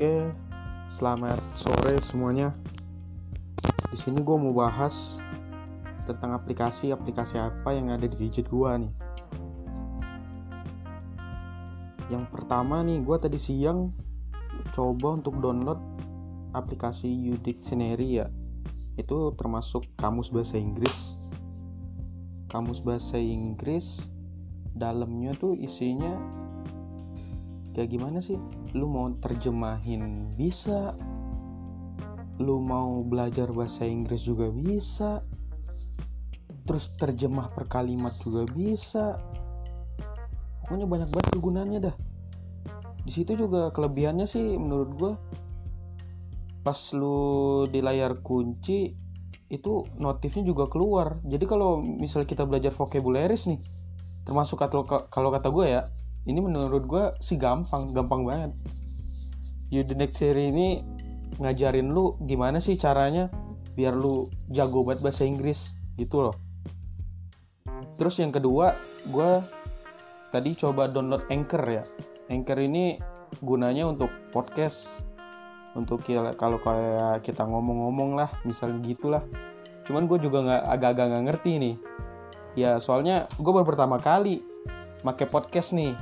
Oke, selamat sore semuanya. Di sini gue mau bahas tentang aplikasi-aplikasi apa yang ada di gadget gue nih. Yang pertama nih, gue tadi siang coba untuk download aplikasi U Dictionary ya. Itu termasuk kamus bahasa Inggris. Kamus bahasa Inggris dalamnya tuh isinya kayak gimana sih? Lu mau terjemahin bisa, lu mau belajar bahasa Inggris juga bisa, terus terjemah per kalimat juga bisa. Pokoknya banyak banget kegunaannya dah. Di situ juga kelebihannya sih menurut gue pas lu di layar kunci itu notifnya juga keluar. Jadi kalau misal kita belajar vocabularies nih, termasuk kalau kata gue ya, ini menurut gue sih gampang, gampang banget. You the next series ini ngajarin lu gimana sih caranya biar lu jago banget bahasa Inggris gitu loh. Terus yang kedua, gue tadi coba download Anchor ya. Anchor ini gunanya untuk podcast, untuk kalau kayak kita ngomong-ngomong lah, misalnya gitulah. Cuman gue juga nggak agak-agak nggak ngerti nih. Ya soalnya gue baru pertama kali make podcast nih.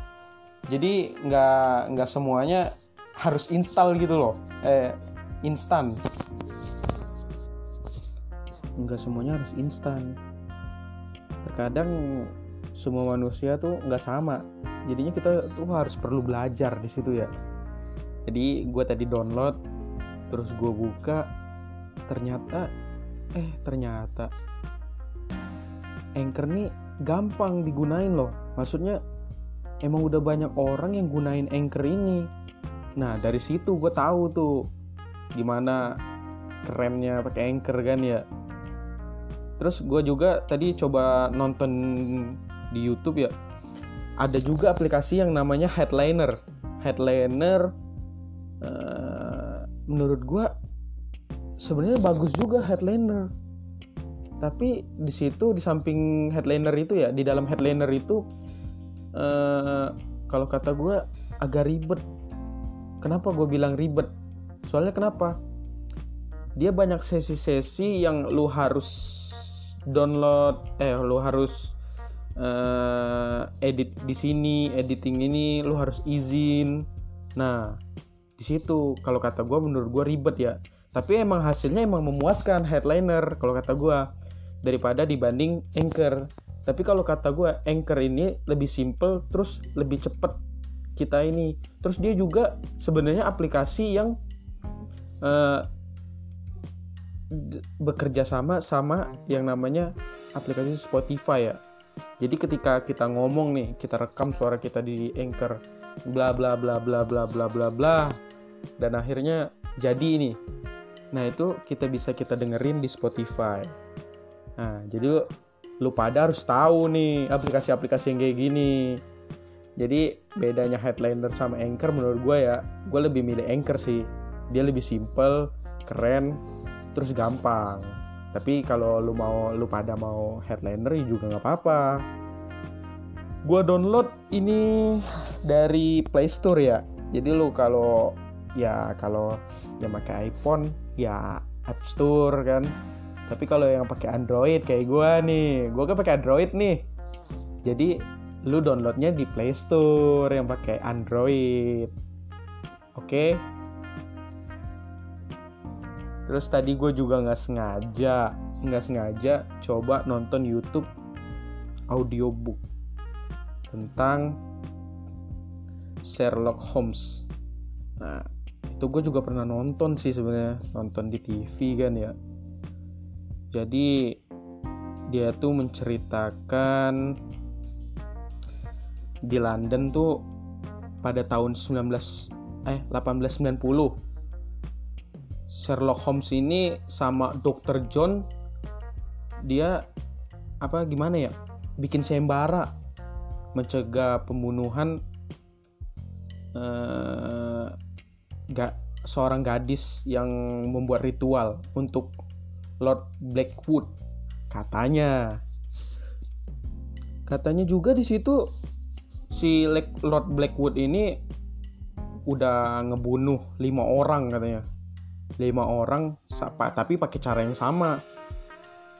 Jadi nggak nggak semuanya harus install gitu loh. Eh instan. Nggak semuanya harus instan terkadang semua manusia tuh nggak sama jadinya kita tuh harus perlu belajar di situ ya jadi gue tadi download terus gue buka ternyata eh ternyata Anchor nih gampang digunain loh maksudnya emang udah banyak orang yang gunain Anchor ini. Nah dari situ gue tahu tuh gimana kerennya pakai Anchor kan ya. Terus gue juga tadi coba nonton di YouTube ya. Ada juga aplikasi yang namanya Headliner. Headliner uh, menurut gue sebenarnya bagus juga Headliner. Tapi di situ di samping Headliner itu ya di dalam Headliner itu uh, kalau kata gue agak ribet. Kenapa gue bilang ribet? Soalnya kenapa? Dia banyak sesi-sesi yang lu harus download eh lu harus uh, edit di sini editing ini lu harus izin. Nah di situ kalau kata gue menurut gue ribet ya. Tapi emang hasilnya emang memuaskan headliner kalau kata gue daripada dibanding anchor tapi kalau kata gue anchor ini lebih simple terus lebih cepet kita ini terus dia juga sebenarnya aplikasi yang uh, bekerja sama sama yang namanya aplikasi Spotify ya. Jadi ketika kita ngomong nih, kita rekam suara kita di Anchor, bla bla bla bla bla bla bla bla, dan akhirnya jadi ini. Nah itu kita bisa kita dengerin di Spotify. Nah jadi lu pada harus tahu nih aplikasi-aplikasi yang kayak gini. Jadi bedanya Headliner sama Anchor menurut gue ya, gue lebih milih Anchor sih. Dia lebih simple, keren, terus gampang tapi kalau lu mau lu pada mau headliner ya juga nggak apa-apa gua download ini dari Play Store ya jadi lu kalau ya kalau yang pakai iPhone ya App Store kan tapi kalau yang pakai Android kayak gua nih gua kan pakai Android nih jadi lu downloadnya di Play Store yang pakai Android oke okay? Terus tadi gue juga nggak sengaja, nggak sengaja coba nonton YouTube audiobook tentang Sherlock Holmes. Nah, itu gue juga pernah nonton sih sebenarnya, nonton di TV kan ya. Jadi dia tuh menceritakan di London tuh pada tahun 19 eh 1890 Sherlock Holmes ini sama Dr. John dia apa gimana ya bikin sembara mencegah pembunuhan eh, gak seorang gadis yang membuat ritual untuk Lord Blackwood katanya. Katanya juga di situ si Lord Blackwood ini udah ngebunuh lima orang katanya. Lima orang tapi pakai cara yang sama.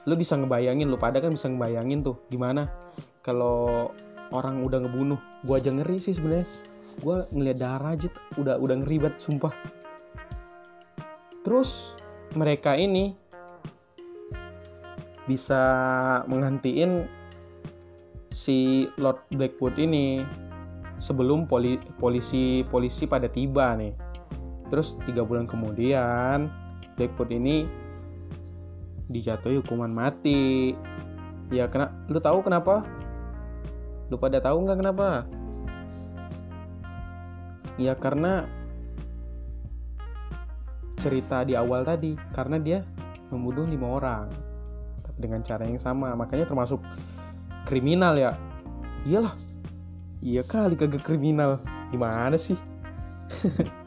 Lu bisa ngebayangin lu pada kan bisa ngebayangin tuh gimana kalau orang udah ngebunuh. Gua aja ngeri sih sebenarnya. Gua ngeliat darah aja udah udah ngeri banget sumpah. Terus mereka ini bisa menghentiin si Lord Blackwood ini sebelum poli polisi polisi pada tiba nih. Terus tiga bulan kemudian Blackwood ini dijatuhi hukuman mati. Ya kena lu tahu kenapa? Lu pada tahu nggak kenapa? Ya karena cerita di awal tadi karena dia membunuh lima orang dengan cara yang sama. Makanya termasuk kriminal ya. Iyalah. Iya kali kagak kriminal. Gimana sih?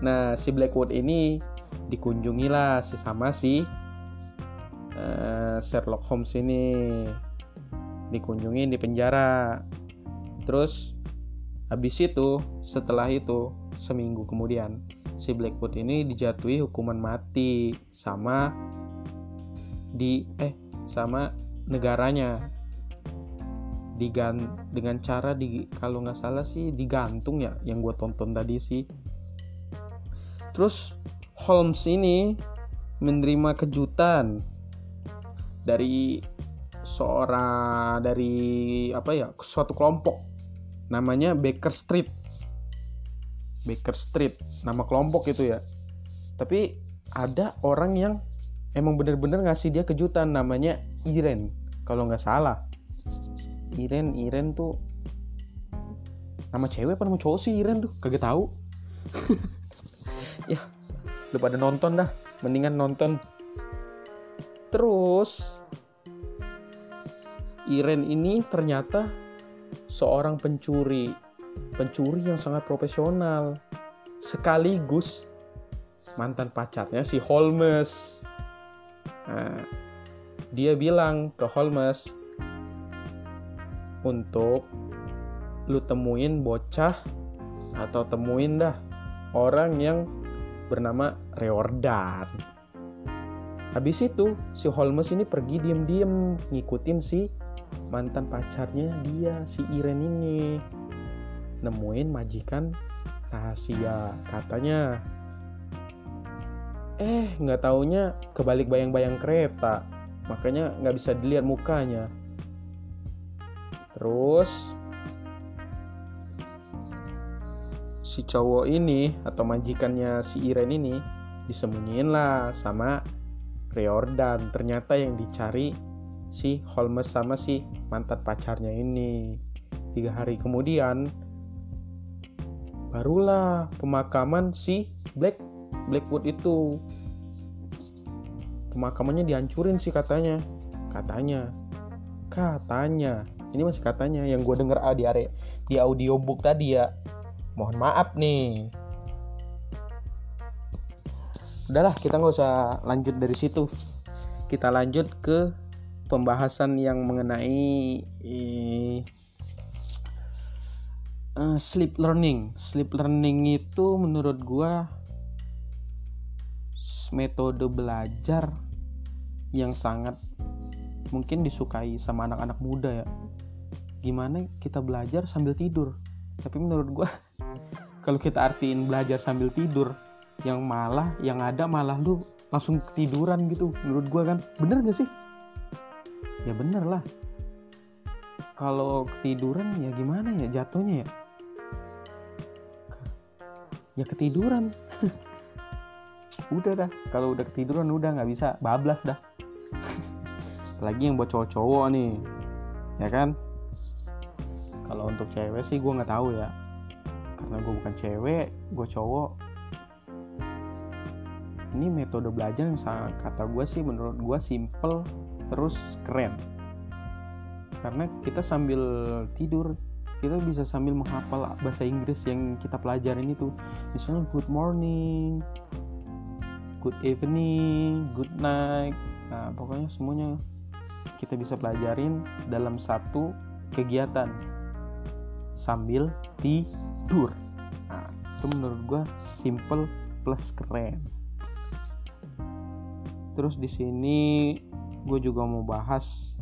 Nah si Blackwood ini dikunjungi lah si sama si uh, Sherlock Holmes ini. Dikunjungi di penjara. Terus habis itu setelah itu seminggu kemudian si Blackwood ini dijatuhi hukuman mati sama di eh sama negaranya. Digan dengan cara di kalau nggak salah sih digantung ya yang gue tonton tadi sih. Terus Holmes ini menerima kejutan dari seorang dari apa ya suatu kelompok. Namanya Baker Street. Baker Street nama kelompok itu ya. Tapi ada orang yang emang bener-bener ngasih dia kejutan namanya Iren kalau nggak salah. Iren Iren tuh nama cewek apa nama cowok sih Iren tuh? Kagak tahu. Ya lu pada nonton dah mendingan nonton. Terus Iren ini ternyata seorang pencuri pencuri yang sangat profesional sekaligus mantan pacarnya si Holmes Nah, dia bilang ke Holmes untuk lu temuin bocah atau temuin dah orang yang bernama Riordan. Habis itu si Holmes ini pergi diem-diem ngikutin si mantan pacarnya dia si Iren ini nemuin majikan rahasia katanya eh nggak taunya kebalik bayang-bayang kereta. Makanya nggak bisa dilihat mukanya. Terus si cowok ini atau majikannya si Iren ini disembunyiin lah sama Riordan. Ternyata yang dicari si Holmes sama si mantan pacarnya ini. Tiga hari kemudian barulah pemakaman si Black Blackwood itu. Pemakamannya dihancurin sih katanya. Katanya. Katanya. Ini masih katanya yang gue denger ah, di area di audiobook tadi ya. Mohon maaf nih. Udahlah kita nggak usah lanjut dari situ. Kita lanjut ke pembahasan yang mengenai eh, uh, sleep learning. Sleep learning itu menurut gue metode belajar yang sangat mungkin disukai sama anak-anak muda ya. Gimana kita belajar sambil tidur? Tapi menurut gue kalau kita artiin belajar sambil tidur yang malah yang ada malah lu langsung ketiduran gitu menurut gue kan. Bener gak sih? Ya bener lah. Kalau ketiduran ya gimana ya jatuhnya ya? Ya ketiduran udah dah kalau udah ketiduran udah nggak bisa bablas dah. Lagi yang buat cowok-cowok nih ya kan? Kalau untuk cewek sih gue nggak tahu ya. Karena gue bukan cewek gue cowok. Ini metode belajar yang sangat kata gue sih menurut gue simple terus keren. Karena kita sambil tidur kita bisa sambil menghafal bahasa Inggris yang kita pelajarin itu. Misalnya good morning good evening, good night. Nah, pokoknya semuanya kita bisa pelajarin dalam satu kegiatan sambil tidur. Nah, itu menurut gue simple plus keren terus di sini gue juga mau bahas